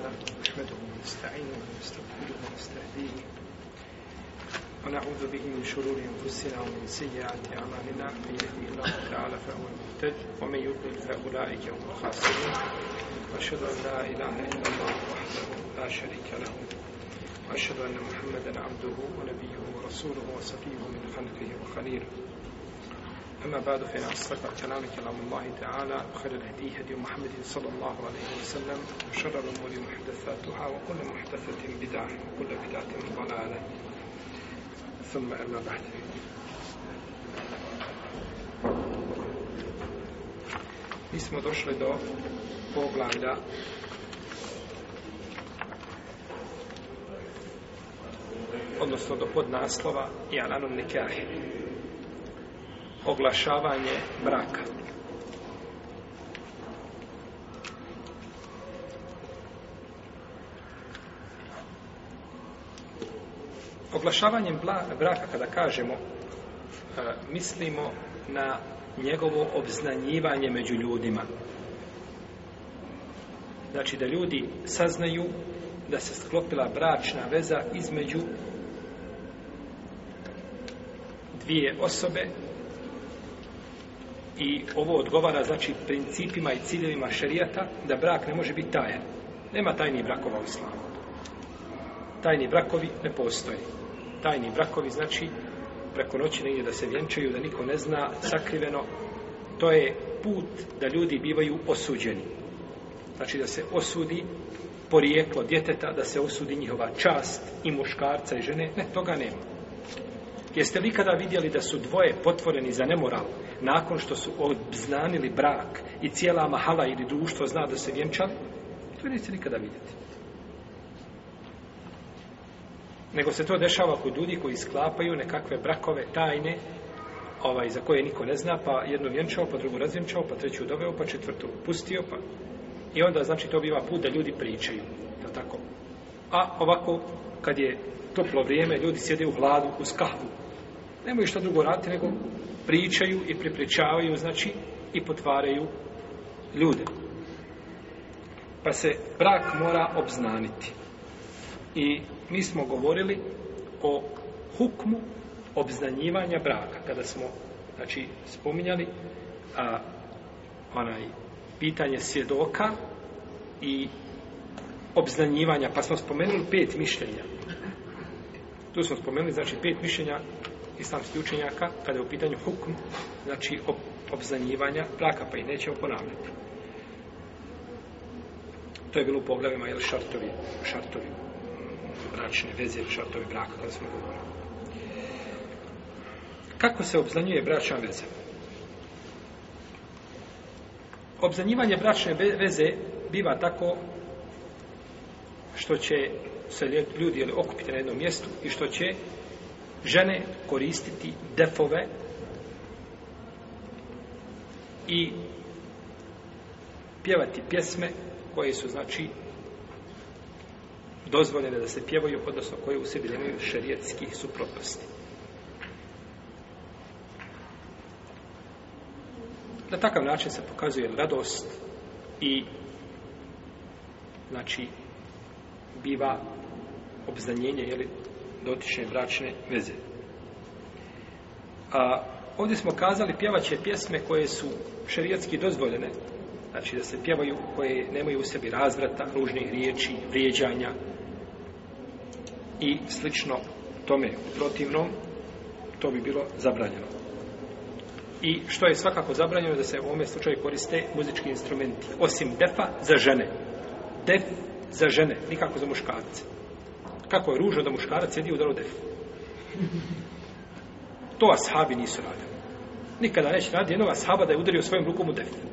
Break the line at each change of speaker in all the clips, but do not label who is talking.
تعالى نحمده ونستعينه ونستغفره ونستهديه ونعوذ به من شرور انفسنا ومن سيئات اعمالنا من يهده الله تعالى فهو المهتد ومن يضلل فاولئك هم الخاسرون واشهد ان لا اله الا الله وحده لا شريك له واشهد ان محمدا عبده ونبيه ورسوله وصفيه من خلقه وخليله أما بعد فإن أصدق الكلام كلام الله تعالى وخير الهدي هدي محمد صلى الله عليه وسلم وشر الأمور محدثاتها وكل محدثة بدعة وكل بدعة ضلالة ثم أما بعد Mi smo došli do poglavlja odnosno do podnaslova i alanom nikahi. oglašavanje braka. Oglašavanjem braka, kada kažemo, e, mislimo na njegovo obznanjivanje među ljudima. Znači da ljudi saznaju da se sklopila bračna veza između dvije osobe i ovo odgovara znači principima i ciljevima šerijata da brak ne može biti tajan. Nema tajni brakova u islamu. Tajni brakovi ne postoje. Tajni brakovi znači preko noći negdje da se vjenčaju, da niko ne zna, sakriveno. To je put da ljudi bivaju osuđeni. Znači da se osudi porijeklo djeteta, da se osudi njihova čast i muškarca i žene. Ne, toga nema. Jeste li kada vidjeli da su dvoje potvoreni za nemoralu? nakon što su obznanili brak i cijela mahala ili društvo zna da se vjenčali, to neće nikada vidjeti. Nego se to dešava kod ljudi koji sklapaju nekakve brakove tajne ovaj, za koje niko ne zna, pa jednu vjenčao, pa drugu razvjenčao, pa treću doveo, pa četvrtu pustio, pa... I onda, znači, to biva put da ljudi pričaju. Je tako? A ovako, kad je toplo vrijeme, ljudi sjede u hladu, uz kahvu, nemaju što drugo raditi nego pričaju i pripričavaju znači i potvaraju ljude pa se brak mora obznaniti i mi smo govorili o hukmu obznanjivanja braka kada smo znači spominjali a, onaj pitanje svjedoka i obznanjivanja pa smo spomenuli pet mišljenja tu smo spomenuli znači pet mišljenja islamskih učenjaka kada je u pitanju hukm, znači ob, obzanjivanja braka, pa i nećemo ponavljati. To je bilo u poglavima, jel, šartovi, šartovi bračne veze, šartovi braka, kada smo govorili. Kako se obzanjuje bračna veza? Obzanjivanje bračne veze biva tako što će se ljudi ili okupiti na jednom mjestu i što će žene koristiti defove i pjevati pjesme koje su znači dozvoljene da se pjevaju odnosno koje u sebi nemaju šerijetskih suprotnosti. Na takav način se pokazuje radost i znači biva obznanjenje jeli, dotične bračne veze. A ovdje smo kazali pjevaće pjesme koje su šerijatski dozvoljene, znači da se pjevaju koje nemaju u sebi razvrata, ružnih riječi, vrijeđanja i slično tome protivnom, to bi bilo zabranjeno. I što je svakako zabranjeno da se u ovome slučaju koriste muzički instrumenti, osim defa za žene. Def za žene, nikako za muškarce kako je ružno da muškarac sedi u drodevu. To ashabi nisu radili. Nikada neće raditi jednog ashaba da je udario svojim rukom u drodevu.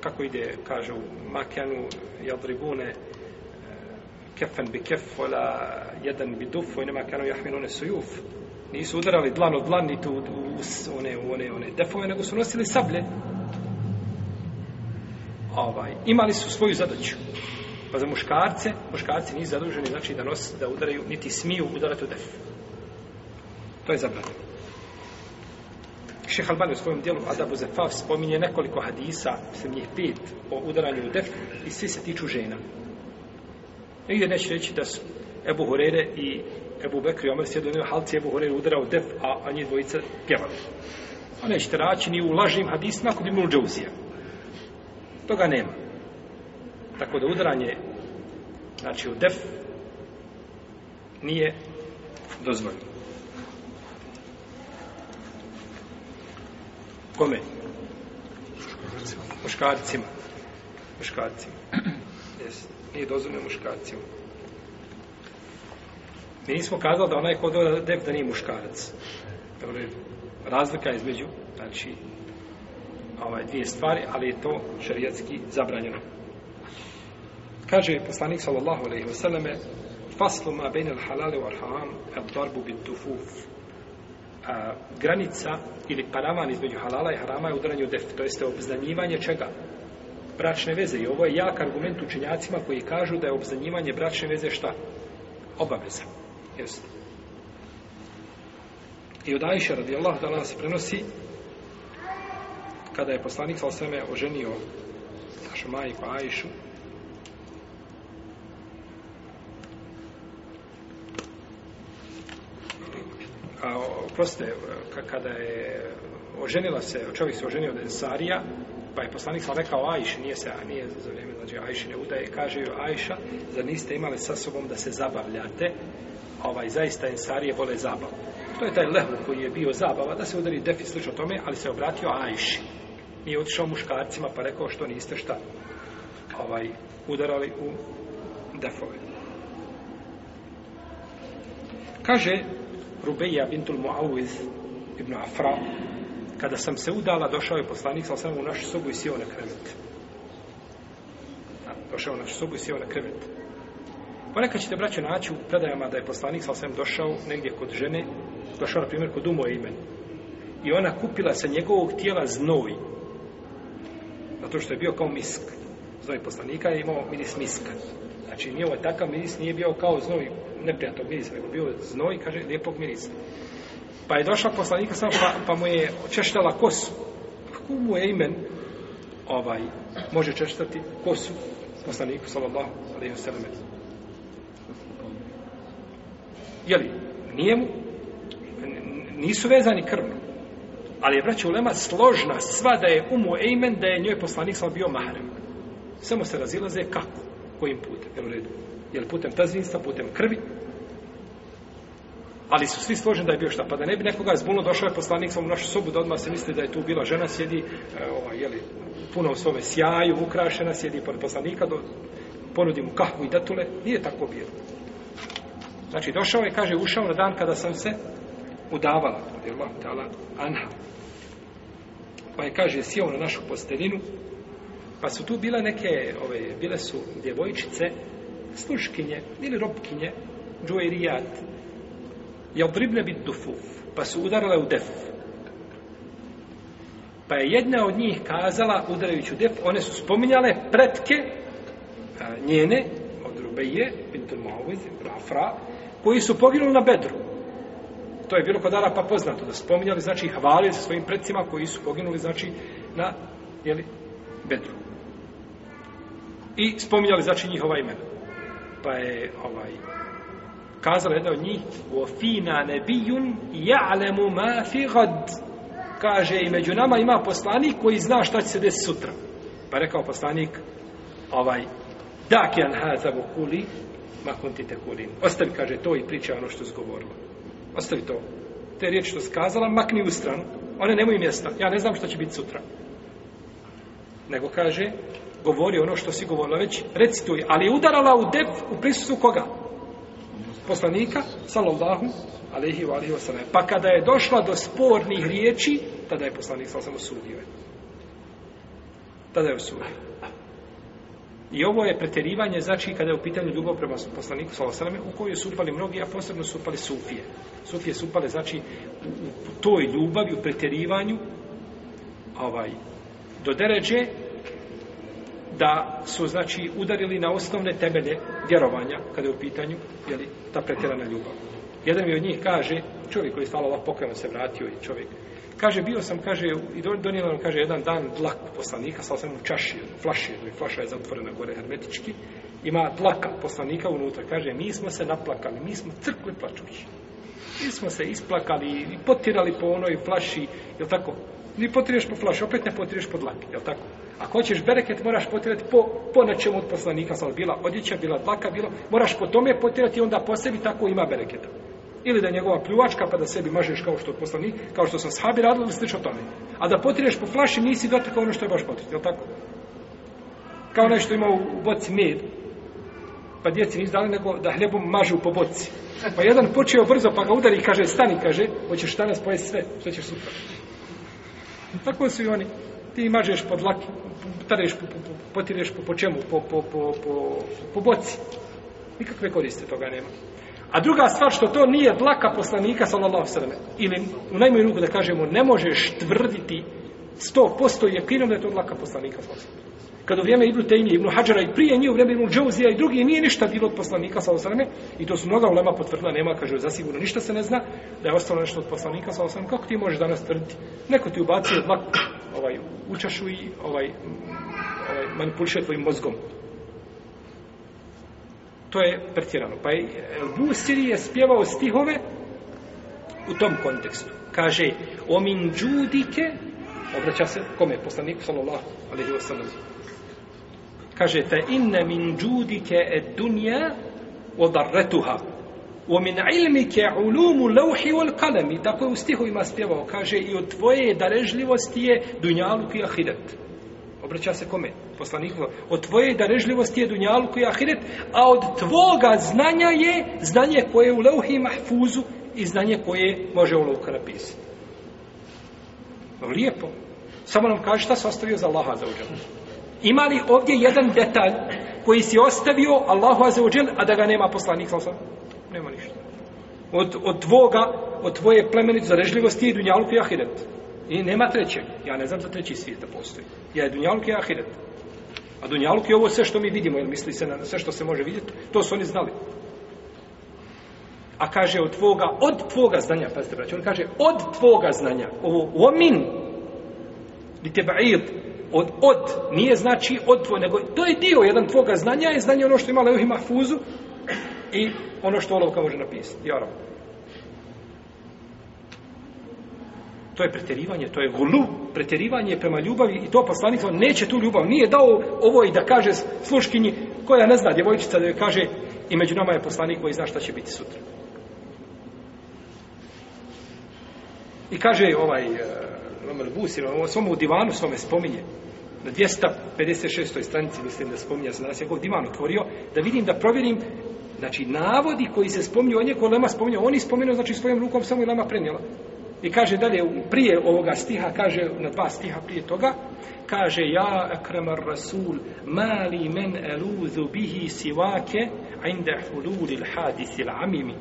Kako ide, kaže, u makenu, jadribune, eh, kefen bi kefola, jedan bi dufo, i nema kano jahminone sujuf. Nisu udarali dlan od dlan, ni tu u, u, u, one, u one, one defove, nego su nosili sablje ovaj, imali su svoju zadaću. Pa za muškarce, muškarci nisu zaduženi, znači da nos, da udaraju, niti smiju udarati u def. To je zabranjeno. Šeh Albani u svojom dijelu Adabu Zefav spominje nekoliko hadisa, mislim njih pet, o udaranju u def i svi se tiču žena. Nigdje neće reći da su Ebu Horere i Ebu Bekri i Omer sjedli u halci Ebu Horere udara u def, a, a njih dvojica pjevali. A nećete raći ni u lažnim hadisima kod Ibnul Džouzija toga nema. Tako da udaranje znači u def nije dozvoljeno. Kome? Muškarcima. Muškarcima. Yes. Nije dozvoljeno muškarcima. Mi nismo kazali da onaj ko def da nije muškarac. Dobre, razlika između znači ovaj, dvije stvari, ali je to šarijatski zabranjeno. Kaže poslanik sallallahu alaihi wa sallame faslu ma bejne l'halale u arham el darbu bit tufuf A, granica ili paravan između halala i harama je udaranje u def, to jeste obznanjivanje čega? Bračne veze. I ovo je jak argument učenjacima koji kažu da je obznanjivanje bračne veze šta? Obaveza. Jeste. I od Aisha radijallahu ta'ala se prenosi kada je poslanik sa osveme oženio našu majku Ajšu, a proste, kada je oženila se, čovjek se oženio od Ensarija, pa je poslanik sam rekao Ajši, nije se, nije za vrijeme, znači Ajši ne udaje, kaže joj Ajša, da niste imali sa sobom da se zabavljate, ovaj, zaista Ensarije vole zabavu. To je taj lehu koji je bio zabava, da se udari defi slično tome, ali se obratio Ajši nije otišao muškarcima pa rekao što niste šta ovaj, udarali u defove. Kaže Rubeja bintul Muawiz ibn Afra, kada sam se udala, došao je poslanik, sal sam u našu sobu i sjeo na krevet. došao u našu sobu i sjeo na krevet. Ponekad ćete, braćo, naći u predajama da je poslanik, sal sam došao negdje kod žene, došao, na primjer, kod umoje imen. I ona kupila sa njegovog tijela znovi, zato što je bio kao misk. Znovi poslanika je imao miris miska. Znači, nije ovaj takav miris, nije bio kao znovi neprijatnog mirisa, nego bio znovi, kaže, lijepog mirisa. Pa je došla poslanika samo, pa, pa mu je češtala kosu. Kako mu je imen ovaj, može češtati kosu poslaniku, sallallahu alaihi wa sallam. Jeli, nije mu, nisu vezani krv, Ali je braća ulema složna sva da je umu ejmen, da je njoj poslanik sva bio maharem. Samo se razilaze kako, kojim putem, jel u redu? Jel putem tazinjstva, putem krvi? Ali su svi složeni da je bio šta, pa da ne bi nekoga zbuno došao je poslanik sva u našu sobu, da odmah se misli da je tu bila žena, sjedi, e, ova, jeli, puno u svome sjaju, ukrašena, sjedi pod poslanika, do, ponudi mu kahvu i datule, nije tako bilo. Znači, došao je, kaže, ušao na dan kada sam se udavala, od je Allah ta'ala Anha. Pa je, kaže, sjeo na našu posteljinu, pa su tu bila neke, ove, bile su djevojčice, sluškinje, ili robkinje, džuerijat, je obribne bit dufuf, pa su udarale u def. Pa je jedna od njih kazala, udarajući u def, one su spominjale pretke a, njene, od Rubeje, Bintur Mahovic, Rafra, koji su poginuli na bedru to je bilo kod Arapa poznato, da spominjali, znači, hvalili se svojim predsima koji su poginuli, znači, na, jeli, Bedru. I spominjali, znači, njihova imena. Pa je, ovaj, kazala jedna od njih, وَفِينَا نَبِيُنْ يَعْلَمُ مَا فِي غَدْ Kaže, i među nama ima poslanik koji zna šta će se desiti sutra. Pa rekao poslanik, ovaj, دَاكِنْ هَذَا بُكُلِي مَا كُنْتِ تَكُلِينَ Ostavi, kaže, to i priča ono što zgovorilo ostavi to. Te riječi što skazala, makni u stranu. One nemoj mjesta. Ja ne znam što će biti sutra. Nego kaže, govori ono što si govorila već, recituj, ali je udarala u dep u prisutu koga? Poslanika, sallallahu, alaihi wa alaihi wa Pa kada je došla do spornih riječi, tada je poslanik, sallallahu, osudio je. Tada je osudio. I ovo je preterivanje, znači, kada je u pitanju ljubav prema poslaniku Salosaleme, u kojoj su upali mnogi, a posebno su upali sufije. Sufije su upale, znači, u toj ljubavi, u preterivanju, ovaj, do deređe, da su, znači, udarili na osnovne temelje vjerovanja, kada je u pitanju, jeli, ta preterana ljubav. Jedan mi od njih kaže, čovjek koji je stalo Allah pokajan se vratio i čovjek Kaže, bio sam, kaže, i donijela nam, kaže, jedan dan dlaku poslanika, sa sam u čaši, u flaši, jednoj flaša je zatvorena gore hermetički, ima dlaka poslanika unutra, kaže, mi smo se naplakali, mi smo crkli plačući. Mi smo se isplakali i potirali po onoj flaši, je tako? Ni potiraš po flaši, opet ne potiraš po dlaki, je tako? Ako hoćeš bereket, moraš potirati po, po načemu od poslanika, sa bila odjeća, bila dlaka, bila, moraš po tome potirati i onda po sebi tako ima bereketa ili da je njegova pljuvačka pa da sebi mažeš kao što poslani, kao što sam sahabi radili ili slično tome. A da potireš po flaši nisi dotakao ono što je baš potrebno, je li tako? Kao nešto ima u boci med, pa djeci nisi dali nego da hljebom mažu po boci. Pa jedan počeo brzo pa ga udari i kaže stani, kaže, hoćeš danas pojesti sve što ćeš sutra. Tako su i oni. Ti mažeš po dlaki, tareš, po, po, po, potireš po, po čemu, po, po, po, po, po boci. Nikakve koriste toga nema. A druga stvar što to nije dlaka poslanika sallallahu sallam, ili u najmoj ruku da kažemo ne možeš tvrditi 100% jepinom da je to dlaka poslanika sallallahu sallam. Kad u vrijeme Ibnu Tejmije, Ibnu Hadžara i prije nije u vrijeme Ibnu Džauzija i drugi nije ništa bilo od poslanika sa osrame i to su mnoga ulema potvrdila, nema, kažu, zasigurno ništa se ne zna da je ostalo nešto od poslanika sa osrame. Kako ti možeš danas tvrditi? Neko ti ubacuje dlaku ovaj, učašu i ovaj, ovaj, manipuliše tvojim mozgom to je pretjerano. Pa e, Busiri je spjevao stihove u tom kontekstu. Kaže, o min džudike, obraća se, kome je poslanik, sallallahu alaihi wa sallam, kaže, te inne min džudike et dunja odarretuha, o min ilmike ulumu lauhi wal kalemi, tako je u stihovima spjevao, kaže, i od tvoje darežljivosti je dunjaluk i ahiret obraća se kome? Poslanikovo. Od tvoje darežljivosti je dunjaluku i ahiret, a od tvoga znanja je znanje koje je u leuhi mahfuzu i znanje koje može u leuhu napisati. Lijepo. Samo nam kaže šta se ostavio za Allaha za uđelu. Ima li ovdje jedan detalj koji si ostavio Allahu za uđel, a da ga nema poslanik sa Nema ništa. Od, od tvoga, od tvoje plemenicu za režljivosti i dunjaluku i ahiretu. I nema trećeg. Ja ne znam za treći svijet da postoji. Ja je Dunjaluk i Ahiret. A Dunjaluk je ovo sve što mi vidimo, jer misli se na sve što se može vidjeti. To su oni znali. A kaže od tvoga, od tvoga znanja, pazite braći, on kaže od tvoga znanja, ovo u omin, li te ba'id, od, od, nije znači od tvoj, nego to je dio, jedan tvoga znanja je znanje ono što ima Leuhi Mahfuzu i ono što Olovka može napisati, jaravno. To je pretjerivanje, to je gulu, pretjerivanje prema ljubavi i to poslanik neće tu ljubav, nije dao ovo i da kaže sluškinji koja ne zna, djevojčica da joj kaže i među nama je poslanik koji zna šta će biti sutra. I kaže ovaj Lomar eh, uh, Busir, ovo svom u divanu svome spominje, na 256. stranici mislim da spominja se danas, ja divan otvorio, da vidim, da provjerim Znači, navodi koji se spominju, on je kolema spominjao, oni spominjao, znači, svojom rukom samo i lama prenijela. I kaže dalje, prije ovoga stiha, kaže na dva stiha prije toga, kaže, ja ekremar rasul, mali men eluzu bihi sivake, a inda hululi l'hadisi l'amimi.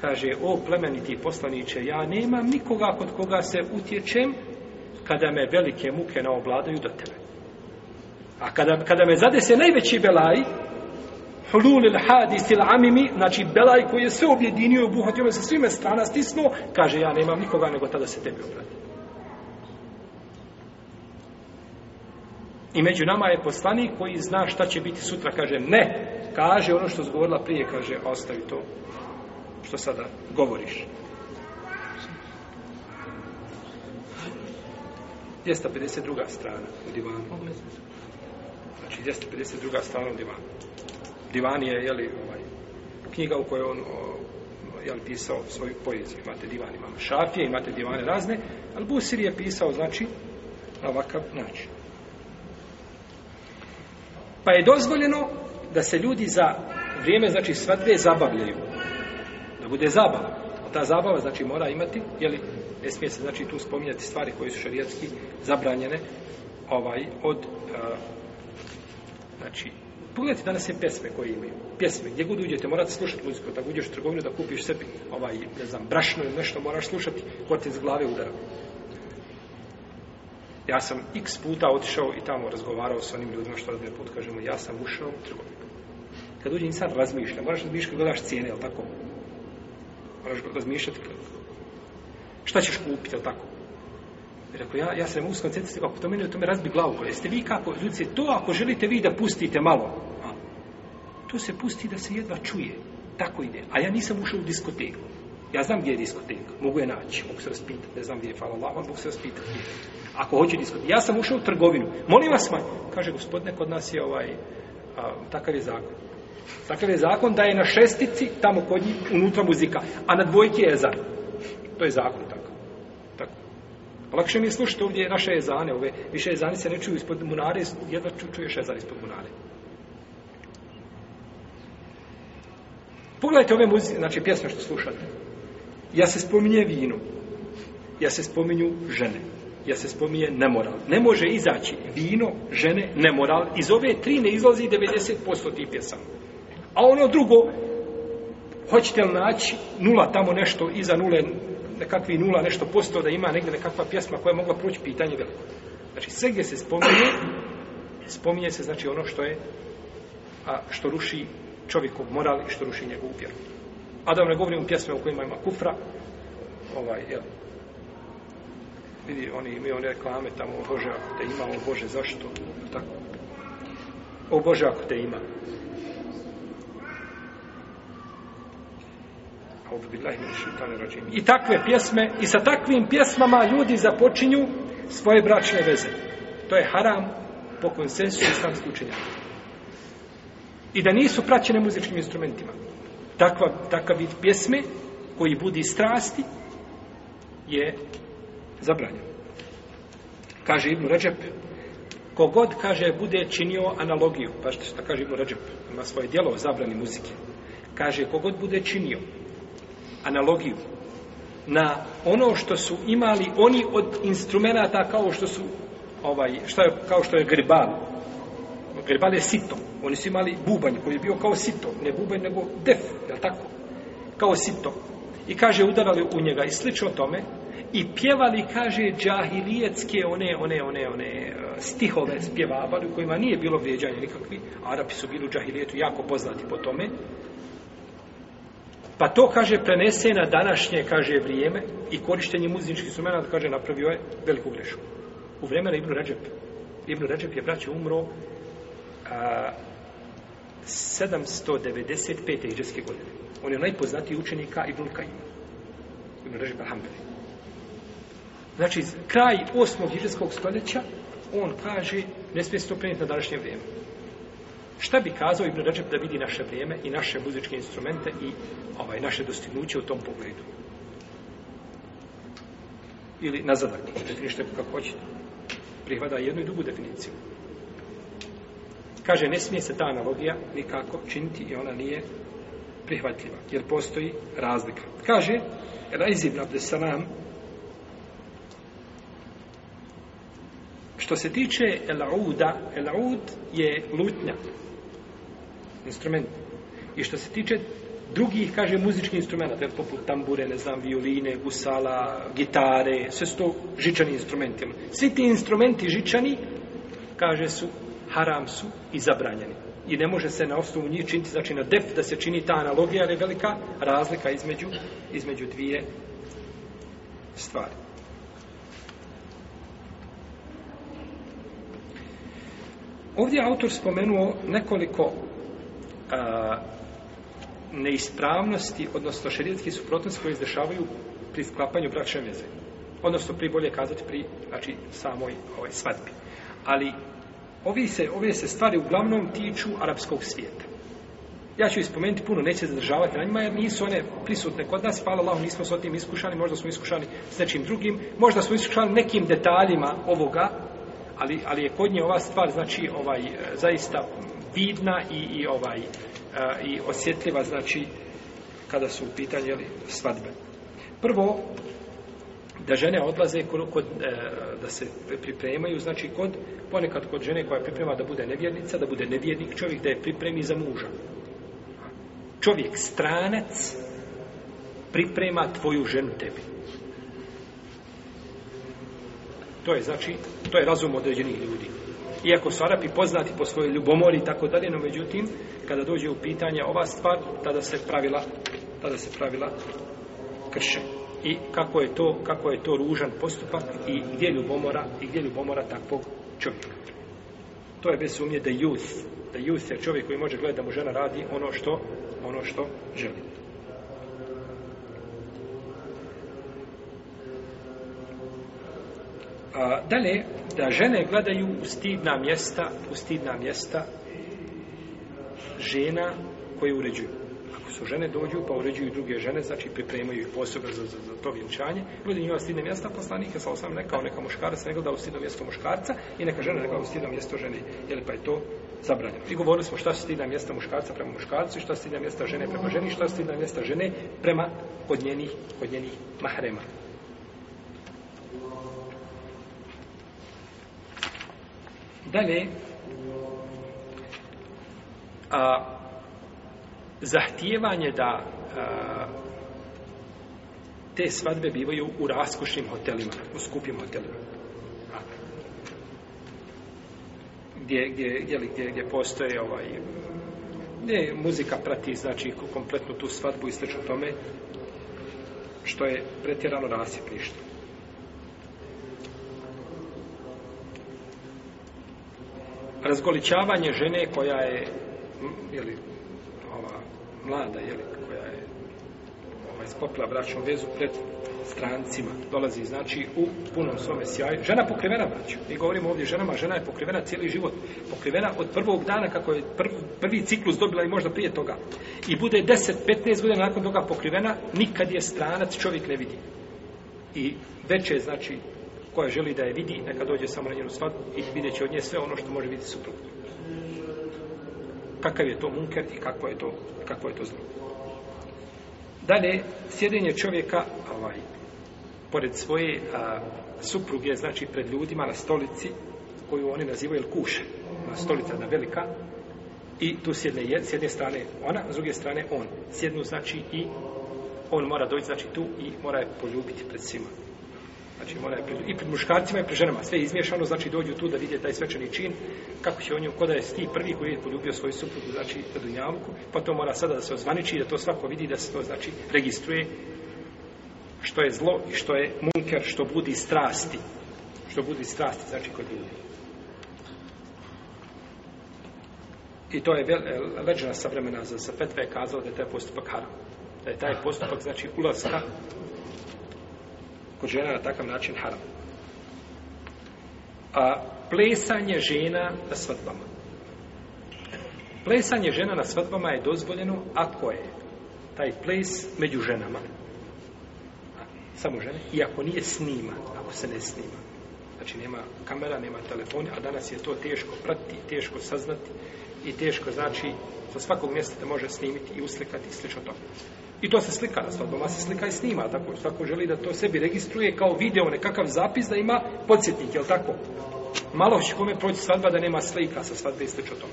Kaže, o plemeniti poslaniće, ja nemam nikoga kod koga se utječem, kada me velike muke naobladaju do tebe. A kada, kada me zadese najveći belaj, hlul il hadis il amimi, znači belaj koji je sve objedinio i obuhatio me ono sa svime strana stisnuo, kaže ja nemam nikoga nego tada se tebi obrati. I među nama je poslanik koji zna šta će biti sutra, kaže ne, kaže ono što zgovorila prije, kaže ostavi to što sada govoriš. 252. strana u divanu. Znači 252. strana u divanu divanije je li ovaj knjiga u kojoj on o, je li pisao svoju poeziju imate divan imamo šafije imate divane razne al busiri je pisao znači na ovakav način pa je dozvoljeno da se ljudi za vrijeme znači svadbe zabavljaju da bude zabava a ta zabava znači mora imati je li ne smije se znači tu spominjati stvari koje su šerijatski zabranjene ovaj od uh, znači Pogledajte, danas je pjesme koje imaju. Pjesme, gdje god uđete, morate slušati muziku. Tako uđeš u trgovinu da kupiš sebi ovaj, ne znam, brašno ili nešto, moraš slušati, ko ti iz glave udara. Ja sam x puta otišao i tamo razgovarao sa onim ljudima što radne put, kažemo, ja sam ušao u trgovinu. Kad uđe insan razmišlja, moraš razmišljati kada gledaš cijene, jel tako? Moraš razmišljati šta ćeš kupiti, jel tako? Rekao, ja, ja sam uskoncentrati, ako to meni o tome razbi glavu, jeste vi kako, ljudi, to ako želite vi da pustite malo, to se pusti da se jedva čuje. Tako ide. A ja nisam ušao u diskoteku. Ja znam gdje je diskotek. Mogu je naći. Mogu se raspitati. Ne znam gdje je falala. Mogu se raspitati. Ako hoće diskotek. Ja sam ušao u trgovinu. Molim vas, man. Kaže, gospodine, kod nas je ovaj... A, takav je zakon. Takav je zakon da je na šestici tamo kod njih unutra muzika. A na dvojki je za. To je zakon tako. Tako. Lakše mi je slušati ovdje naše jezane. Ove više jezane se ne čuju ispod munare. Jedva ču, čuješ jezane ispod munare. Pogledajte ove muzi, znači pjesme što slušate. Ja se spominje vinu. Ja se spominju žene. Ja se spominje nemoral. Ne može izaći vino, žene, nemoral. Iz ove tri ne izlazi 90% tih pjesama. A ono drugo, hoćete li naći nula tamo nešto, iza nule nekakvi nula, nešto posto da ima negdje nekakva pjesma koja je mogla proći pitanje veliko. Znači, sve gdje se spominje, spominje se znači ono što je, a što ruši čovjekov moral i što ruši njegovu vjeru. A da vam ne govorim pjesme u kojima ima kufra, ovaj, jel, vidi, oni imaju one reklame tamo, o Bože, ako te ima, o Bože, zašto? Tako. O Bože, ako te ima. I takve pjesme, i sa takvim pjesmama ljudi započinju svoje bračne veze. To je haram po konsensu islamskih učenjaka i da nisu praćene muzičkim instrumentima. Takva, takav vid pjesme koji budi strasti je zabranjen. Kaže Ibnu Ređep, kogod, kaže, bude činio analogiju, pa što šta kaže Ibnu Ređep, ima svoje dijelo o zabrani muzike, kaže, kogod bude činio analogiju na ono što su imali oni od instrumenta kao što su ovaj, šta je, kao što je grbal. Grbal je sitom Oni su imali bubanj koji je bio kao sito, ne bubanj nego def, je tako? Kao sito. I kaže udarali u njega i slično tome i pjevali kaže džahilijetske one one one one e, stihove spjevavali kojima nije bilo vrijeđanja nikakvi. Arapi su bili u džahilijetu jako poznati po tome. Pa to, kaže, prenese na današnje, kaže, vrijeme i korištenje muzičkih sumena, kaže, napravio je veliku grešu. U vremena Ibnu Ređep. Ibnu Ređep je, braće, umro a, 795. iđeske godine. On je najpoznatiji učenika Ibn Kajima. Ibn Režim Alhamdulillah. Znači, kraj osmog iđeskog stoljeća, on kaže, ne smije se to prenijeti na današnje vrijeme. Šta bi kazao Ibn Režim da vidi naše vrijeme i naše muzičke instrumente i ovaj, naše dostignuće u tom pogledu? Ili nazadak, definište kako hoćete. Prihvada jednu i drugu definiciju kaže ne smije se ta analogija nikako činiti i ona nije prihvatljiva jer postoji razlika kaže Elaiz ibn Abdesalam što se tiče Elauda Elaud je lutnja instrument i što se tiče drugih, kaže, muzičkih instrumenta, poput tambure, ne znam, violine, gusala, gitare, sve su to žičani instrumenti. Svi ti instrumenti žičani, kaže, su haram su i zabranjeni. I ne može se na osnovu njih činiti, znači na def da se čini ta analogija, ali velika razlika između, između dvije stvari. Ovdje autor spomenuo nekoliko a, neispravnosti, odnosno šerijetski suprotnosti koje izdešavaju pri sklapanju bračne veze. Odnosno, pri bolje kazati, pri znači, samoj ovaj, svadbi. Ali Ovi se, ove se stvari uglavnom tiču arapskog svijeta. Ja ću ispomenuti puno, neće zadržavati na njima, jer nisu one prisutne kod nas, hvala Allahom, nismo s tim iskušani, možda smo iskušani s nečim drugim, možda smo iskušani nekim detaljima ovoga, ali, ali je kod nje ova stvar, znači, ovaj, e, zaista vidna i, i ovaj, e, i osjetljiva, znači, kada su u pitanju, jeli, svadbe. Prvo, da žene odlaze kod, e, da se pripremaju, znači kod, ponekad kod žene koja priprema da bude nevjernica, da bude nevjernik čovjek, da je pripremi za muža. Čovjek, stranac, priprema tvoju ženu tebi. To je, znači, to je razum određenih ljudi. Iako su Arapi poznati po svojoj ljubomori i tako dalje, no međutim, kada dođe u pitanje ova stvar, tada se pravila, tada se pravila kršenja i kako je to, kako je to ružan postupak i gdje ljubomora i gdje ljubomora takvog čovjeka. To je bez sumnje da jus, da jus je čovjek koji može gledati da mu žena radi ono što ono što želi. A, dalje, da žene gledaju u stidna mjesta, u stidna mjesta žena koje uređuju ako su žene dođu pa uređuju druge žene, znači pripremaju ih posebno za, za, za to vjenčanje, ljudi njima stidne mjesta poslanika, sa osam nekao neka muškarca, nego da u stidno mjesto muškarca i neka žena nekao u stidno mjesto žene, jel pa je to zabranjeno. I govorili smo šta su stidna mjesta muškarca prema muškarcu i šta su stidna mjesta žene prema ženi, šta su stidna mjesta žene prema kod njenih, kod njenih mahrema. Dalje, a, zahtijevanje da a, te svadbe bivaju u raskošnim hotelima, u skupim hotelima. A, gdje, gdje, gdje, gdje, gdje postoje ovaj, gdje muzika prati znači kompletnu tu svadbu i slično tome što je pretjerano rasjeplište. Razgoličavanje žene koja je, jeli, mlada, jeli, koja je ovaj, sklopila bračnu vezu pred strancima. Dolazi, znači, u punom svome sjaju. Žena pokrivena, braću. Mi govorimo ovdje ženama, žena je pokrivena cijeli život. Pokrivena od prvog dana, kako je prv, prvi ciklus dobila i možda prije toga. I bude 10-15 godina nakon toga pokrivena, nikad je stranac čovjek ne vidi. I veće, znači, koja želi da je vidi, neka dođe samo na njenu svadbu i vidjet će od nje sve ono što može vidjeti suprotno kakav je to munker i kako je to, kako je to zlo. Dalje, sjedenje čovjeka, ovaj, pored svoje a, supruge, znači pred ljudima na stolici, koju oni nazivaju kuša, na stolica na velika, i tu sjedne je, s jedne strane ona, s druge strane on. Sjednu znači i on mora doći, znači tu i mora je poljubiti pred svima. Znači, mora pred, i pred muškarcima i pred ženama. Sve je izmješano, znači dođu tu da vidje taj svečani čin, kako će on ju, kod je sti prvi koji je poljubio svoju suprugu, znači na Dunjavuku, pa to mora sada da se ozvaniči da to svako vidi, da se to, znači, registruje što je zlo i što je munker, što budi strasti. Što budi strasti, znači, kod ljudi. I to je leđena savremena za sa petve je kazao da je taj postupak haram. Da je taj postupak, znači, ulazka kod žena na takav način haram. A plesanje žena na svatbama. Plesanje žena na svatbama je dozvoljeno ako je taj ples među ženama. Samo žene. I ako nije snima, ako se ne snima. Znači nema kamera, nema telefona, a danas je to teško pratiti, teško saznati i teško znači sa svakog mjesta te može snimiti i uslikati i slično toga. I to se slika na svadbama, se slika i snima, tako. Svako želi da to sebi registruje kao video, nekakav zapis da ima podsjetnik, je li tako? Malo će kome proći svadba da nema slika sa svadbe i sveč o tom.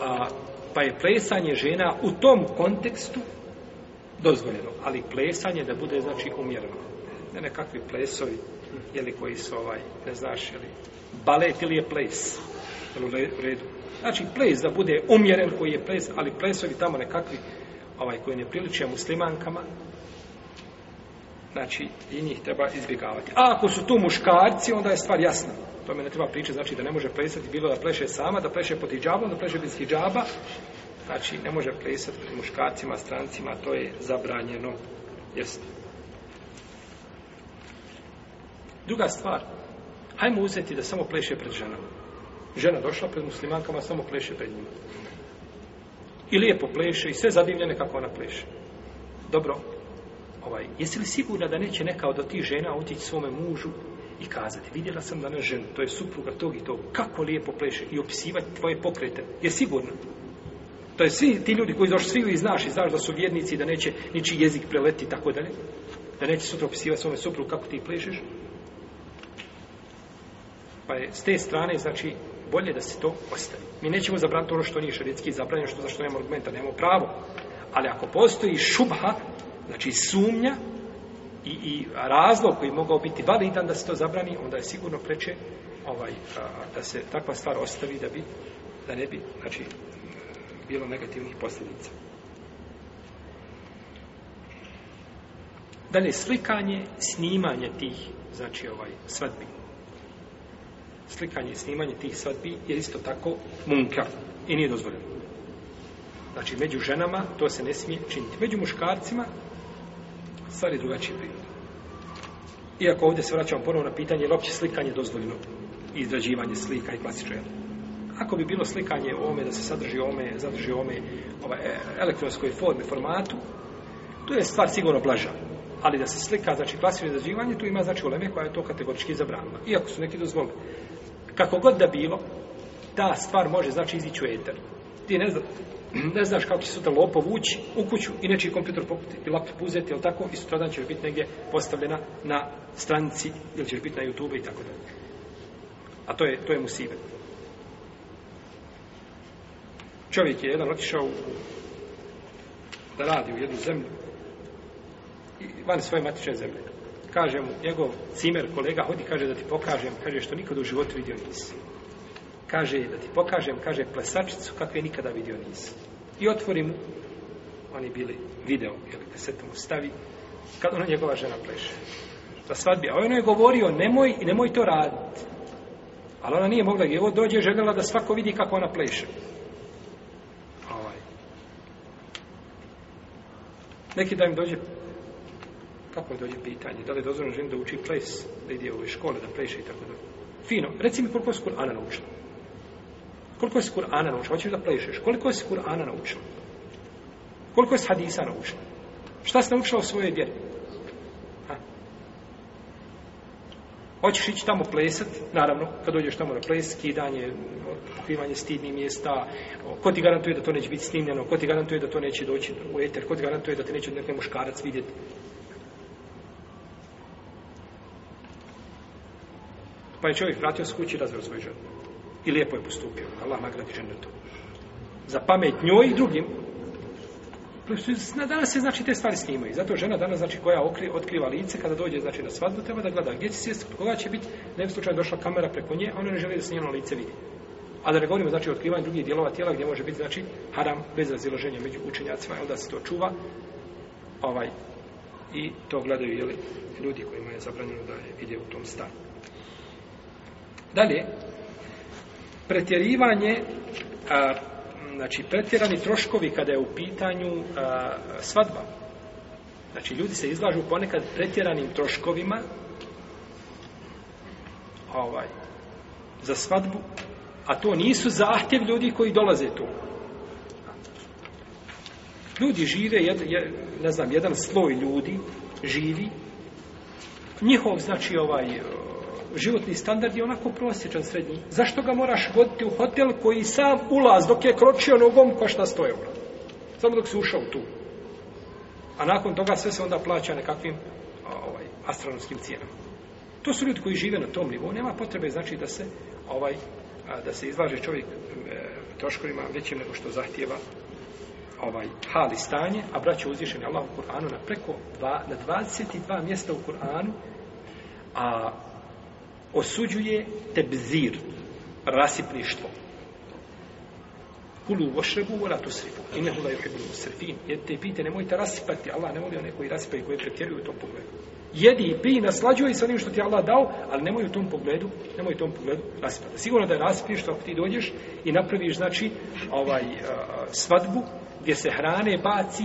A, pa je plesanje žena u tom kontekstu dozvoljeno, ali plesanje da bude, znači, umjereno. Ne nekakvi plesovi, jeli koji su ovaj, ne znaš, jeli, balet ili je ples. Ples jelo u redu. Znači, ples da bude umjeren koji je ples, ali plesovi tamo nekakvi, ovaj, koji ne priličuje muslimankama, znači, i njih treba izbjegavati. A ako su tu muškarci, onda je stvar jasna. To me ne treba pričati, znači da ne može plesati, bilo da pleše sama, da pleše pod hijabom, da pleše bez hijaba, znači, ne može plesati pred muškarcima, strancima, to je zabranjeno. Jesno. Druga stvar, hajmo uzeti da samo pleše pred ženama žena došla pred muslimankama, samo pleše pred njima. I lijepo pleše i sve zadivljene kako ona pleše. Dobro, ovaj, jesi li sigurna da neće neka od tih žena otići svome mužu i kazati, vidjela sam da ne ženu, to je supruga tog i tog, kako lijepo pleše i opisivati tvoje pokrete, je sigurno. To je svi ti ljudi koji došli, svi li znaš i znaš da su vjednici da neće niči jezik preleti i tako dalje. Da neće sutra opisivati svome suprugu kako ti plešeš. Pa je s te strane, znači, bolje da se to ostavi. Mi nećemo zabraniti ono što nije šaritski zabranjeno, što zašto nema argumenta, nemamo pravo. Ali ako postoji šubha, znači sumnja i, i razlog koji mogao biti validan da se to zabrani, onda je sigurno preče ovaj, a, da se takva stvar ostavi da bi, da ne bi, znači, bilo negativnih posljedica. Dalje, slikanje, snimanje tih, znači, ovaj, svadbi, slikanje i snimanje tih svadbi je isto tako munka i nije dozvoljeno. Znači, među ženama to se ne smije činiti. Među muškarcima stvar je drugačije prirode. Iako ovdje se vraćamo ponovno na pitanje je li opće slikanje dozvoljeno izrađivanje slika i klasiče. Ako bi bilo slikanje ome, da se sadrži ome, zadrži ome ovaj, e, elektronskoj formi, formatu, to je stvar sigurno blaža ali da se slika, znači klasično izrađivanje, tu ima znači uleme koja je to kategorički zabranila. Iako su neki dozvolili kako god da bilo, ta stvar može znači izići u eter. Ti ne, zna, ne znaš kako će sutra lopov ući u kuću i neće kompjuter poputi i laptop uzeti, ili tako, i sutradan će biti negdje postavljena na stranici ili će biti na YouTube i tako dalje. A to je, to je musibet. Čovjek je jedan otišao u, da radi u jednu zemlju i van svoje matične zemlje kaže mu, njegov cimer, kolega, hodi, kaže da ti pokažem, kaže što nikada u životu vidio nisi. Kaže da ti pokažem, kaže plesačicu kakve nikada vidio nisi. I otvori mu, oni bili video, jel, da se tomu stavi, kad ona njegova žena pleše. Na svadbi, a ono je govorio, nemoj i nemoj to raditi. Ali ona nije mogla, evo dođe, željela da svako vidi kako ona pleše. Ovaj. Neki da im dođe kako je dođe pitanje, da li je dozvoljeno ženi da uči ples, da ide u škole, da pleše i tako da. Fino, reci mi koliko je se Kur'ana naučila. Koliko je se Kur'ana naučila, hoćeš da plešeš, koliko je se Kur'ana naučila? Koliko je se hadisa naučila? Šta se naučila o svojoj vjeri? Ha? Hoćeš ići tamo plesat, naravno, kad dođeš tamo na ples, skidanje, pokrivanje stidnih mjesta, ko ti garantuje da to neće biti snimljeno, ko ti garantuje da to neće doći u eter, ko ti garantuje da te neće neki muškarac vidjeti, Pa je čovjek vratio se kući i razveo svoju ženu. I lijepo je postupio. Allah nagradi ženetu. Za pamet njoj i drugim. Danas se znači te stvari snimaju. Zato žena danas znači koja okri, otkriva lice kada dođe znači na svadbu treba da gleda gdje će sjest, koga će biti, ne bi slučajno došla kamera preko nje, a ona ne želi da se njeno lice vidi. A da ne govorimo znači o otkrivanju drugih dijelova tijela gdje može biti znači haram bez razilaženja među učenjacima, jel da se to čuva. Ovaj, I to gledaju jeli, ljudi kojima je zabranjeno da ide u tom stanu. Dalje, pretjerivanje, a, znači pretjerani troškovi kada je u pitanju a, svadba. Znači, ljudi se izlažu ponekad pretjeranim troškovima ovaj, za svadbu, a to nisu zahtjev ljudi koji dolaze tu. Ljudi žive, jed, jed, ne znam, jedan sloj ljudi živi, njihov, znači, ovaj, životni standard je onako prosječan srednji. Zašto ga moraš voditi u hotel koji sam ulaz dok je kročio nogom košta 100 eura? Samo dok si ušao tu. A nakon toga sve se onda plaća nekakvim ovaj, astronomskim cijenama. To su ljudi koji žive na tom nivou. Nema potrebe znači da se ovaj da se izlaže čovjek e, troškovima većim nego što zahtjeva ovaj hali stanje, a braće uzvišeni Allah u Kur'anu na preko dva, na 22 mjesta u Kur'anu a osuđuje tebzir, rasipništvo. Kulu vošrebu, vola tu srifu. Ine hula juhe bilo srifin. Jedite i pite, nemojte rasipati. Allah ne voli one koji rasipaju, koje pretjeruju u tom pogledu. Jedi i pi, naslađuj sa onim što ti Allah dao, ali nemoj u tom pogledu, nemoj u tom pogledu rasipati. Sigurno da je rasipništvo ako ti dođeš i napraviš, znači, ovaj, uh, svadbu gdje se hrane baci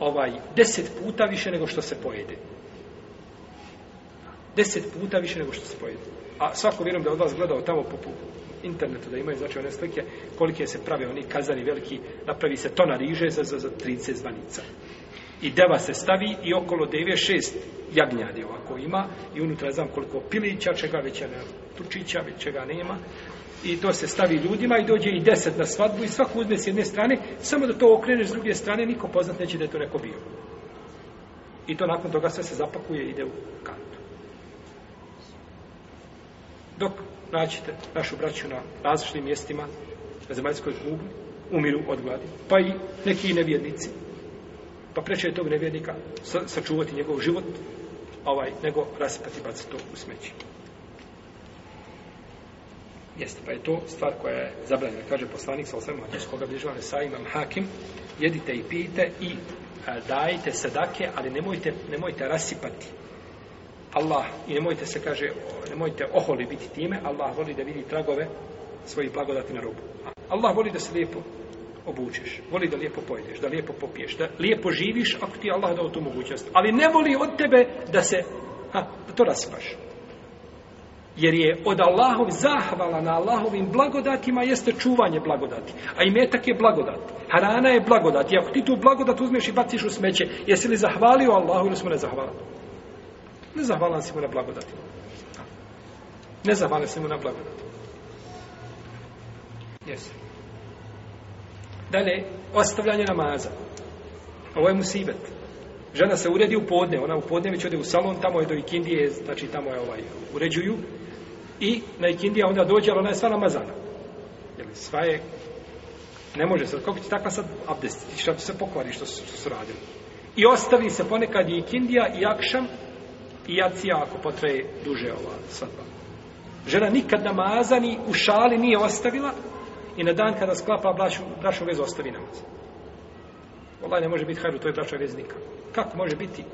ovaj deset puta više nego što se pojede. Deset puta više nego što se pojede a svako vjerujem da od vas gledao tamo po internetu da imaju znači one slike kolike se prave oni kazani veliki napravi se tona riže za, za, za 30 zvanica i deva se stavi i okolo deve šest jagnjadi ovako ima i unutra znam koliko pilića čega već je tučića već čega nema i to se stavi ljudima i dođe i deset na svadbu i svako uzme s jedne strane samo da to okreneš s druge strane niko poznat neće da je to neko bio i to nakon toga sve se zapakuje i ide u kanu dok naćete našu braću na različitim mjestima na zemaljskoj kugli, umiru od gladi. Pa i neki nevjednici. Pa preče je tog nevjednika sa, sačuvati njegov život, ovaj, nego rasipati bac to u smeći. Jeste, pa je to stvar koja je zabranjena. Kaže poslanik sa osvema, iz koga bližava sa imam hakim, jedite i pijte i a, dajte sadake, ali nemojte, nemojte rasipati. Allah, i nemojte se, kaže, nemojte oholi biti time, Allah voli da vidi tragove svojih blagodati na rubu. Allah voli da se lijepo obučeš, voli da lijepo pojedeš, da lijepo popiješ, da lijepo živiš, ako ti Allah dao tu mogućnost. Ali ne voli od tebe da se, ha, da to rasipaš. Jer je od Allahov zahvala na Allahovim blagodatima jeste čuvanje blagodati. A i metak je blagodat. Harana je blagodat. I ako ti tu blagodat uzmeš i baciš u smeće, jesi li zahvalio Allahu ili smo ne zahvalili? Ne zavala se mu na blagodati. Ne zavala se mu na blagodati. Jesu. Dalje, ostavljanje namaza. Ovo je musibet. Žena se uredi u podne, ona u podne već ode u salon, tamo je do ikindije, znači tamo je ovaj, uređuju. I na ikindija onda dođe, ali ona je sva namazana. Jel, sva je, ne može se, kako će takva sad abdestiti, što se pokvari što su, što su radili. I ostavi se ponekad i ikindija i akšan, pijacija ako potraje duže ova sadba. Žena nikad namaza ni u šali nije ostavila i na dan kada sklapa braču, bračnu vezu ostavi namaz. Ola ne može biti hajru toj bračnoj vezi nikako. Kako može biti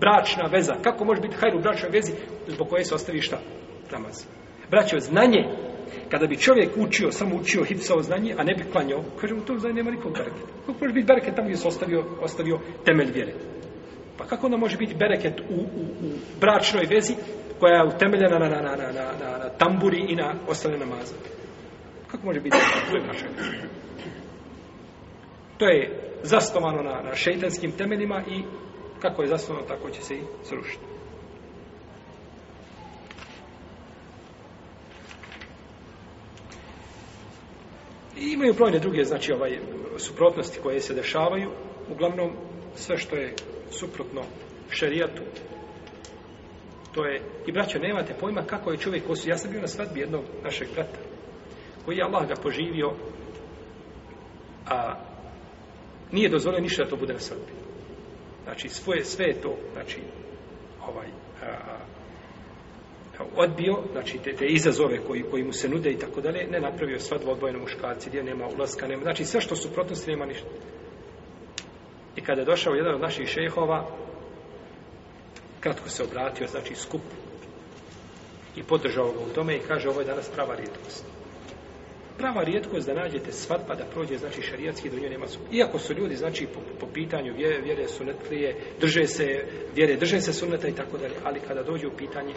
bračna veza? Kako može biti hajru u bračnoj vezi zbog koje se ostavi šta? Namaz. Braćo, znanje kada bi čovjek učio, samo učio hipsao znanje, a ne bi klanjao, kaže mu to znanje nema nikog bereketa. Kako može biti bereket tamo gdje se ostavio, ostavio temelj vjere? Pa kako onda može biti bereket u, u, u bračnoj vezi koja je utemeljena na, na, na, na, na, na, na tamburi i na ostale namaze? Kako može biti u bračnoj vezi? To je zastovano na, na šeitanskim temeljima i kako je zastovano, tako će se i srušiti. I imaju brojne druge, znači, ovaj, suprotnosti koje se dešavaju. Uglavnom, sve što je suprotno šerijatu. To je, i braćo, nemate pojma kako je čovjek osu. Ja sam bio na svadbi jednog našeg brata, koji je Allah ga poživio, a nije dozvolio ništa da to bude na svadbi. Znači, svoje, sve je to, znači, ovaj, a, a, odbio, znači te, te izazove koji, koji mu se nude i tako dalje, ne napravio svadbu odbojeno muškarci, gdje nema ulaska, nema, znači sve što su protosti nema ništa. I kada je došao jedan od naših šehova, kratko se obratio, znači skup, i podržao ga u tome i kaže ovo je danas prava rijetkost. Prava rijetkost da nađete svatba da prođe, znači šarijatski, da u njoj nema sunet. Iako su ljudi, znači, po, po pitanju vjere, vjere sunet prije, drže se, vjere, drže se suneta i tako dalje, ali kada dođe u pitanje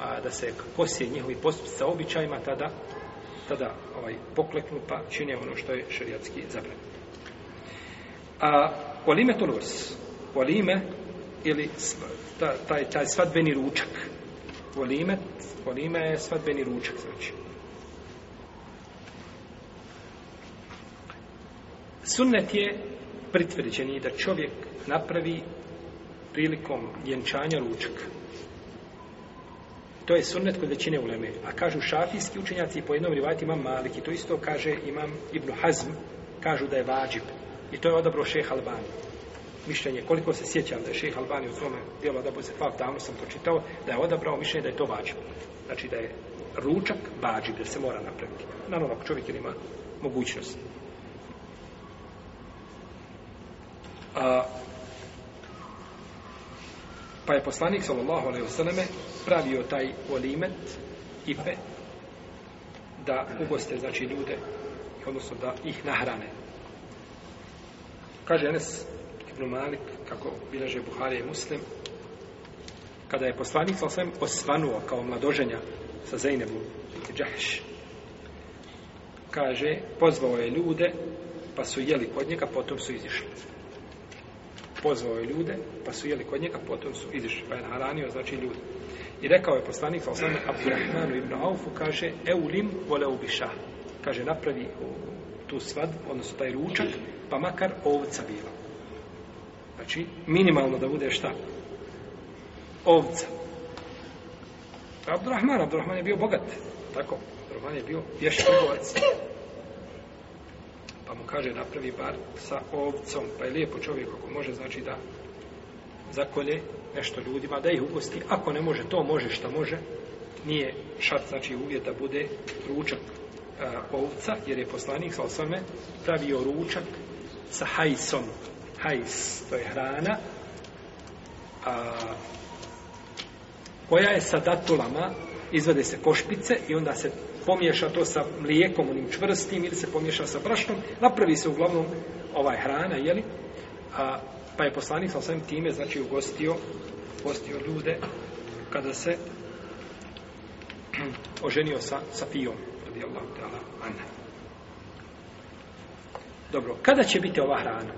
a, da se kosije njihovi postupci sa običajima, tada, tada ovaj, pokleknu pa čine ono što je šarijatski zabranjeno. A, Kolime to nurs? Kolime ili ta, taj, taj svadbeni ručak. Kolime, kolime je svadbeni ručak, znači. Sunnet je pritvrđen i da čovjek napravi prilikom vjenčanja ručak. To je sunnet kod većine uleme. A kažu šafijski učenjaci i po jednom rivati imam Malik i to isto kaže imam Ibn Hazm kažu da je vađib I to je odabro šeh Albani. Mišljenje, koliko se sjećam da je šeh Albani u svome dijelu odabro se fakt, davno sam to čitao, da je odabrao mišljenje da je to vađib. Znači da je ručak vađib, da se mora napraviti. Naravno, ako čovjek ima mogućnost. A, pa je poslanik sallallahu alejhi ve selleme pravio taj olimet i pe da ugoste znači ljude odnosno da ih nahrane Kaže Enes Ibn Malik, kako bilaže Buhari i Muslim, kada je poslanik sa osvajem osvanuo kao mladoženja sa Zeynebu i Džahš, kaže, pozvao je ljude, pa su jeli kod njega, potom su izišli. Pozvao je ljude, pa su jeli kod njega, potom su izišli. Pa je naranio, znači ljudi. I rekao je poslanik sa osvajem Abdurrahmanu ibn Aufu, kaže, eulim vole ubiša. Kaže, napravi tu svad, odnosno taj ručak, pa makar ovca bila. Znači, minimalno da bude šta? Ovca. Abdurrahman, Abdurrahman je bio bogat. Tako, Abdurrahman je bio vješt trgovac. Pa mu kaže, napravi bar sa ovcom, pa je lijepo čovjek ako može, znači da zakolje nešto ljudima, da ih ugosti. Ako ne može, to može šta može. Nije šart, znači uvjet da bude ručak uh, ovca, jer je poslanik sa osvame pravio ručak sa hajsom. Hajs, to je hrana. A, koja je sa datulama, izvede se košpice i onda se pomiješa to sa mlijekom, onim čvrstim, ili se pomiješa sa brašnom, napravi se uglavnom ovaj hrana, jeli? A, pa je poslanik sa osvame time, znači, ugostio, ugostio ljude kada se oženio sa, sa fijom radijallahu ta'ala anha. Dobro, kada će biti ova hrana?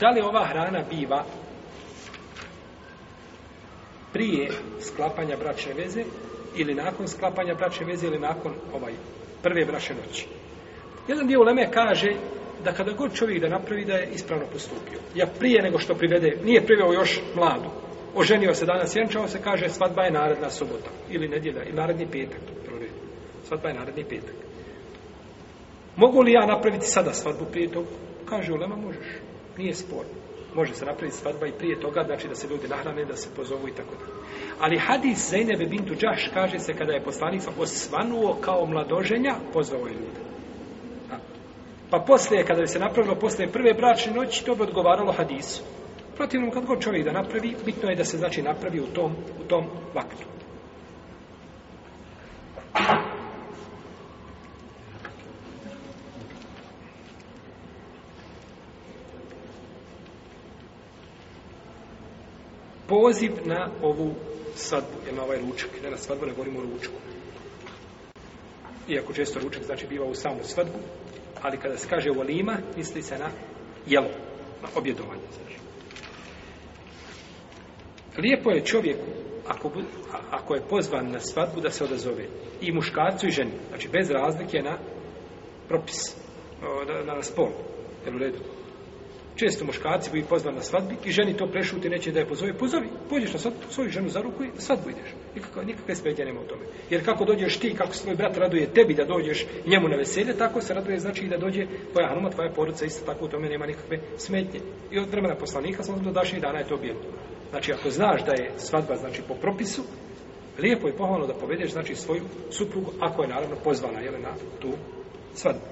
Da li ova hrana biva prije sklapanja bračne veze ili nakon sklapanja bračne veze ili nakon ovaj prve bračne noći? Jedan dio uleme kaže da kada god čovjek da napravi da je ispravno postupio. Ja prije nego što privede, nije priveo još mladu, oženio se danas, jenčao se, kaže svadba je naredna subota ili nedjelja ili naredni petak svatba je naredni petak. Mogu li ja napraviti sada svatbu prije toga? Kaže Ulema, možeš. Nije spor. Može se napraviti svatba i prije toga, znači da se ljudi nahrane, da se pozovu i tako da. Ali hadis Zeynebe bintu Đaš kaže se kada je poslanik osvanuo kao mladoženja, pozvao je ljude. Pa poslije, kada bi se napravilo poslije prve bračne noći, to bi odgovaralo hadisu. Protivno, kad god čovjek da napravi, bitno je da se znači napravi u tom, u tom vaktu. Thank you. poziv na ovu svadbu, na ovaj ručak, ne na svadbu, ne govorimo o ručku. Iako često ručak znači biva u samu svadbu, ali kada se kaže volima, misli se na jelo, na objedovanje. Znači. Lijepo je čovjeku, ako, ako je pozvan na svadbu, da se odazove i muškarcu i ženi. Znači, bez razlike na propis, na, na, na spol, jel u redu. Često muškarci bi pozvan na svadbi i ženi to prešute, neće da je pozove. Pozovi, pođeš na svadbu, svoju ženu za ruku i na svadbu ideš. Nikakve, nikakve smetje nema u tome. Jer kako dođeš ti, kako se tvoj brat raduje tebi da dođeš njemu na veselje, tako se raduje znači i da dođe tvoja hanuma, tvoja porodica, isto tako u tome nema nikakve smetnje. I od vremena poslanika sam do dašnjih dana je to bilo. Znači ako znaš da je svadba znači po propisu, lijepo je pohvalno da povedeš znači svoju suprugu, ako je naravno pozvana jel, na tu svadbu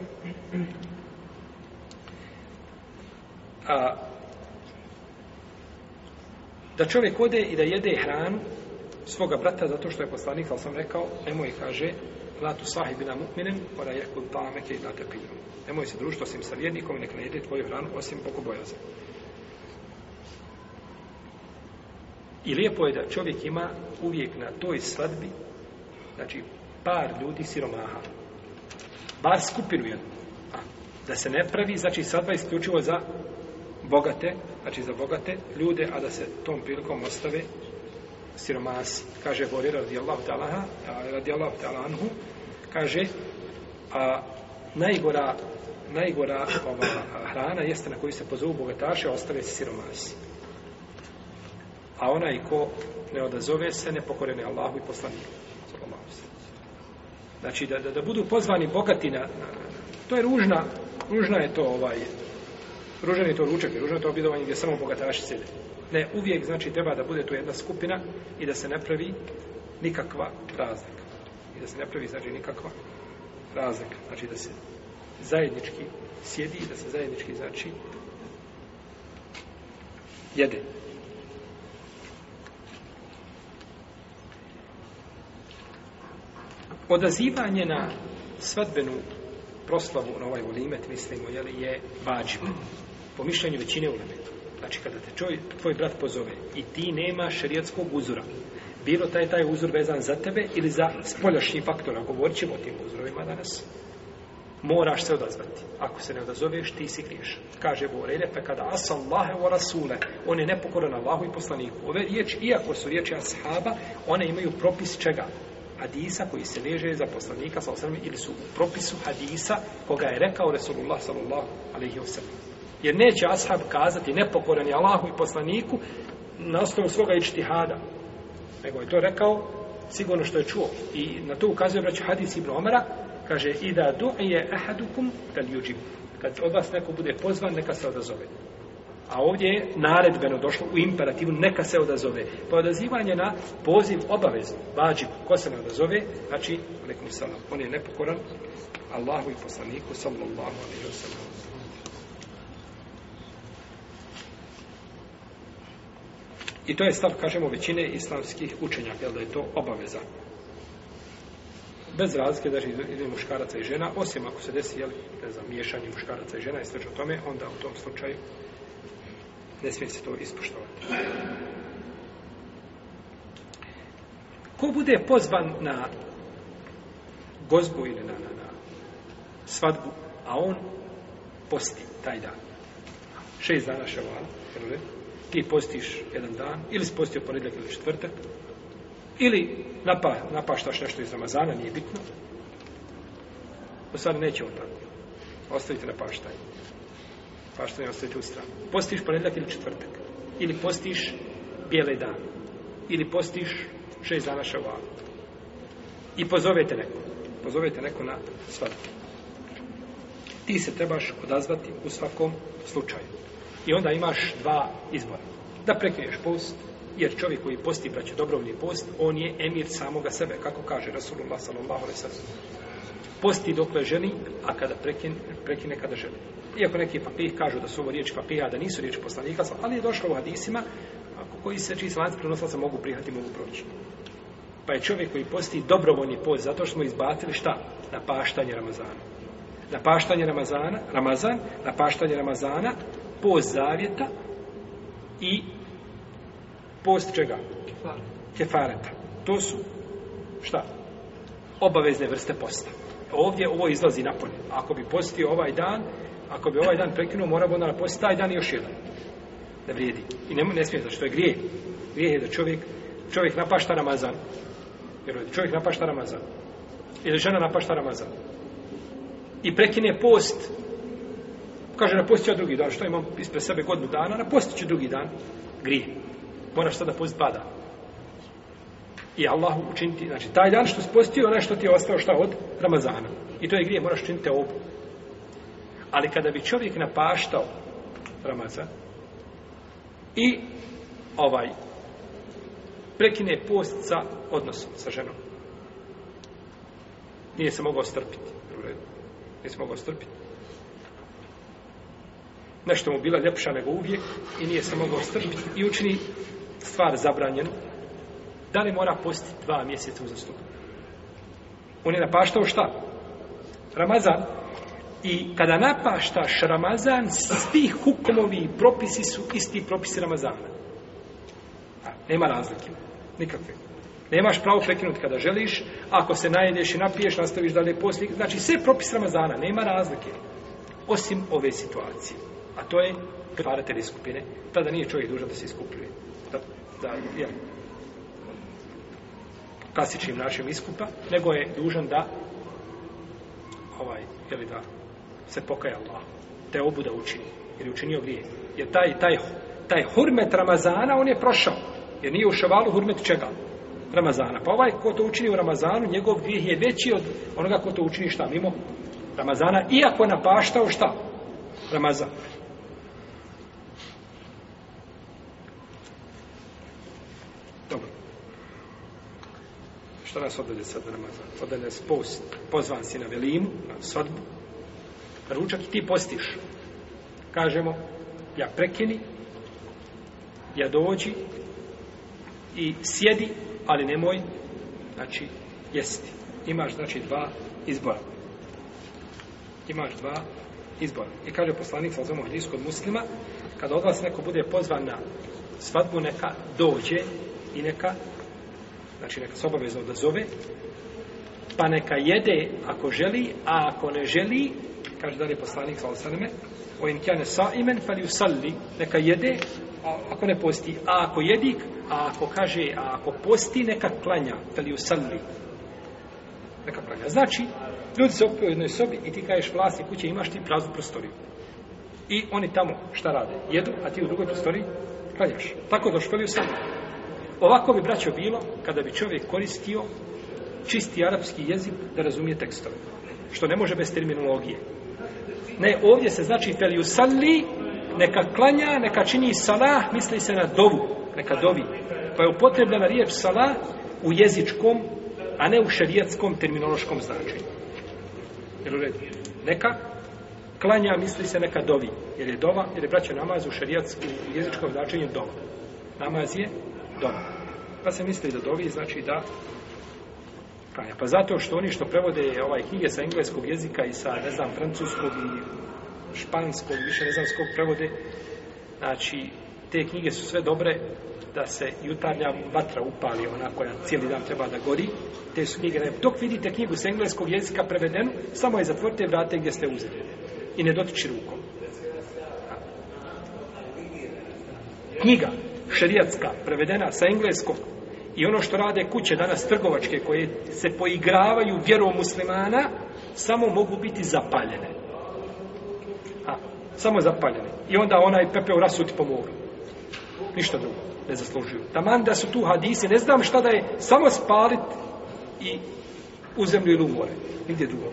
a, da čovjek ode i da jede hranu svoga brata zato što je poslanik, ali sam rekao, nemoj kaže, latu sahi bina mu'minem, ora je kod pa meke i date pijem. Nemoj se družiti osim sa vjernikom i nek ne jede tvoju hranu osim oko bojaze. I lijepo je da čovjek ima uvijek na toj svadbi, znači par ljudi siromaha, bar skupinu jednu, a, da se ne pravi, znači svadba isključivo za bogate, znači za bogate ljude, a da se tom prilikom ostave siromasi. Kaže Bori radijallahu ta'alaha, radijallahu ta'alanhu, kaže, a najgora, najgora ova hrana jeste na koju se pozovu bogataše, ostave se siromasi. A onaj ko ne odazove se, ne pokorene Allahu i poslanih. Znači, da, da, da budu pozvani bogati na, na, na, to je ružna, ružna je to ovaj, ružan je to ručak, ružan je to obidovanje gdje samo bogataši sjede. Ne, uvijek znači treba da bude tu jedna skupina i da se ne pravi nikakva razlika. I da se ne pravi znači nikakva razlika. Znači da se zajednički sjedi i da se zajednički znači jede. Odazivanje na svadbenu proslavu na ovaj volimet, mislimo, jeli, je vađivo po mišljenju većine uleme. Znači, kada te čovje, tvoj brat pozove i ti nema šerijatskog uzora, bilo taj taj uzor vezan za tebe ili za spoljašnji faktor, ako govorit ćemo o tim uzorovima danas, moraš se odazvati. Ako se ne odazoveš, ti si griješ. Kaže Borelje, pa kada asallahe wa rasule, on je nepokoran Allahu i poslaniku. Ove riječi, iako su riječi ashaba, one imaju propis čega? hadisa koji se leže za poslanika sallallahu alejhi ili su u propisu hadisa koga je rekao Resulullah sallallahu alejhi ve sellem. Jer neće ashab kazati nepokoran je Allahu i poslaniku na osnovu svoga ičtihada. Nego je to rekao sigurno što je čuo. I na to ukazuje braću hadis Ibn Omara, kaže i da du'ije ahadukum tal yujib. Kad od vas neko bude pozvan, neka se odazove. A ovdje je naredbeno došlo u imperativu, neka se odazove. Pa odazivanje na poziv obavezno, vađi ko se ne odazove, znači, nekom salam, on je nepokoran Allahu i poslaniku, sallallahu alaihi wa sallam. I to je stav, kažemo, većine islamskih učenja, jel da je to obaveza. Bez razlike, daži znači, ili muškaraca i žena, osim ako se desi, jel, ne znam, miješanje muškaraca i žena i sveč o tome, onda u tom slučaju ne smije se to ispoštovati. Ko bude pozvan na gozbu ili na, na, na svadbu, a on posti taj dan. Šest dana ševala, jel li? ti postiš jedan dan, ili si postio ponedljak ili četvrtak, ili napa, napaštaš nešto iz Ramazana, nije bitno, u stvari neće on tako. Ostavite na paštaj. Paštaj ostavite u stranu. Postiš ponedljak ili četvrtak, ili postiš bijele dan, ili postiš šest dana šavala. I pozovete neko. Pozovete neko na svatke. Ti se trebaš odazvati u svakom slučaju. I onda imaš dva izbora. Da prekriješ post, jer čovjek koji posti braće dobrovni post, on je emir samoga sebe, kako kaže Rasulullah sallallahu alaihi sallam. Posti dok le želi, a kada prekine, prekine kada želi. Iako neki papih kažu da su ovo riječi papija, da nisu riječi poslanika, ali je došlo u hadisima, ako koji se čiji slanci prenosla se mogu prihati, mogu proći. Pa je čovjek koji posti dobrovoljni post, zato što smo izbacili šta? Na paštanje Ramazana. Na paštanje Ramazana, Ramazan, na paštanje Ramazana, post zavjeta i post čega? Kefareta. To su šta? Obavezne vrste posta. Ovdje ovo izlazi napolje. Ako bi postio ovaj dan, ako bi ovaj dan prekinuo, mora bi onda na post taj dan još jedan. Da vrijedi. I ne, ne smije, zašto je grije. Grije je da čovjek, čovjek napašta Ramazan. Jer čovjek napašta Ramazan. Ili žena napašta Ramazan. I prekine post kaže napostit ću drugi dan, što imam ispred sebe godinu dana, napostit ću drugi dan, grije. Moraš sada postiti dva dana. I Allahu učiniti, znači taj dan što spostio je onaj što ti je ostao šta od Ramazana. I to je grije, moraš učiniti obu. Ali kada bi čovjek napaštao Ramazan i ovaj prekine post sa odnosom sa ženom. Nije se mogao strpiti. Nije se mogao strpiti nešto mu bila ljepša nego uvijek i nije se mogao strpiti i učini stvar zabranjenu, da li mora postiti dva mjeseca u zastupu? On je napaštao šta? Ramazan. I kada napaštaš Ramazan, svi hukmovi i propisi su isti propisi Ramazana. Nema razlike. Nikakve. Nemaš pravo prekinuti kada želiš, ako se najedeš i napiješ, nastaviš dalje poslije. Znači, sve propis Ramazana, nema razlike. Osim ove situacije. A to je stvaratelj iskupine. Tada nije čovjek dužan da se iskupljuje. Da, da, ja. Klasičnim našem iskupa, nego je dužan da ovaj, je da se pokaja Allah. Te obu da učini. Jer je učinio grije. Jer taj, taj, taj hurmet Ramazana, on je prošao. Jer nije u šavalu hurmet čega? Ramazana. Pa ovaj ko to učini u Ramazanu, njegov grijeh je veći od onoga ko to učini šta mimo Ramazana, iako napaštao šta? Ramazan. Što nas odvede sad na namazan? Odvede nas post. Pozvan si na velimu, na svadbu. Ručak i ti postiš. Kažemo, ja prekini, ja dođi i sjedi, ali nemoj, znači, jesti. Imaš, znači, dva izbora. Imaš dva izbora. I kaže poslanik sa ozomom hrvijskog muslima, kada od vas neko bude pozvan na svadbu, neka dođe i neka znači neka se obavezno odazove, pa neka jede ako želi, a ako ne želi, kaže dalje poslanik sa osaneme, o in kjane sa imen, fali usalli, neka jede, a, ako ne posti, a ako jedi, a ako kaže, a ako posti, neka klanja, fali usalli, neka klanja. Znači, ljudi se opio u jednoj sobi i ti kaješ vlasti kuće, imaš ti praznu prostoriju. I oni tamo šta rade? Jedu, a ti u drugoj prostoriji klanjaš. Tako došli, fali usalli. Ovako bi, braćo, bilo kada bi čovjek koristio čisti arapski jezik da razumije tekstove. Što ne može bez terminologije. Ne, ovdje se znači feliusalli, neka klanja, neka čini salah, misli se na dovu, neka dovi. Pa je upotrebljena riječ salah u jezičkom, a ne u šerijatskom terminološkom značenju. Jel u redu? Neka klanja, misli se neka dovi. Jer je dova, jer je braćo namaz u šerijatskom jezičkom značenju dova. Namaz je doma. Pa se misli da dovi znači da kanja. Pa zato što oni što prevode ovaj knjige sa engleskog jezika i sa, ne znam, francuskog i španskog, više ne znam, skog prevode, znači, te knjige su sve dobre da se jutarnja vatra upali, ona koja cijeli dan treba da gori, te su knjige. Dok vidite knjigu s engleskog jezika prevedenu, samo je zatvorite vrate gdje ste uzeli i ne dotiči rukom. Knjiga. Knjiga šerijatska prevedena sa engleskog i ono što rade kuće danas trgovačke koje se poigravaju vjerom muslimana samo mogu biti zapaljene a, samo zapaljene i onda onaj pepeo rasuti po moru ništa drugo ne zaslužuju taman da su tu hadise ne znam šta da je samo spalit i u zemlju ili u more nigdje drugo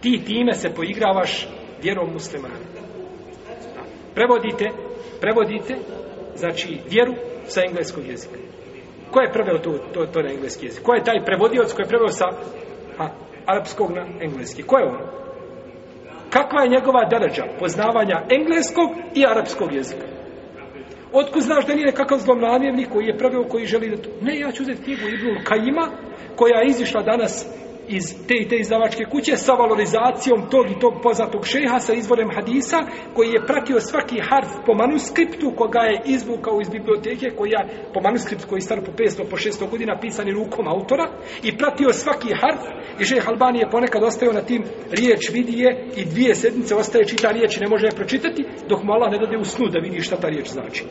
ti time se poigravaš vjerom muslimana prevodite prevodite, znači, vjeru sa engleskog jezika. Ko je preveo to, to, to na engleski jezik? Ko je taj prevodioc koji je preveo sa a, pa, arapskog na engleski? Ko je on? Kakva je njegova daređa poznavanja engleskog i arapskog jezika? Otkud znaš da nije nekakav zlomlanjevnik koji je preveo koji želi da to... Ne, ja ću uzeti knjigu Ibnul Kajima koja je izišla danas iz te i te izdavačke kuće sa valorizacijom tog i tog poznatog šeha sa izvorem hadisa koji je pratio svaki harf po manuskriptu koga je izvukao iz biblioteke koji je po manuskriptu koji je star po 500 po 600 godina pisani rukom autora i pratio svaki harf i šeh Albani je ponekad ostao na tim riječ vidije i dvije sedmice ostaje čita riječ ne može je pročitati dok mu Allah ne dode u snu da vidi šta ta riječ znači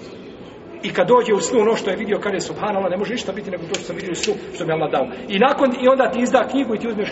i kad dođe u snu ono što je vidio kad je subhanallah ne može ništa biti nego to što sam vidio u snu što mi Allah dao i nakon i onda ti izda knjigu i ti uzmeš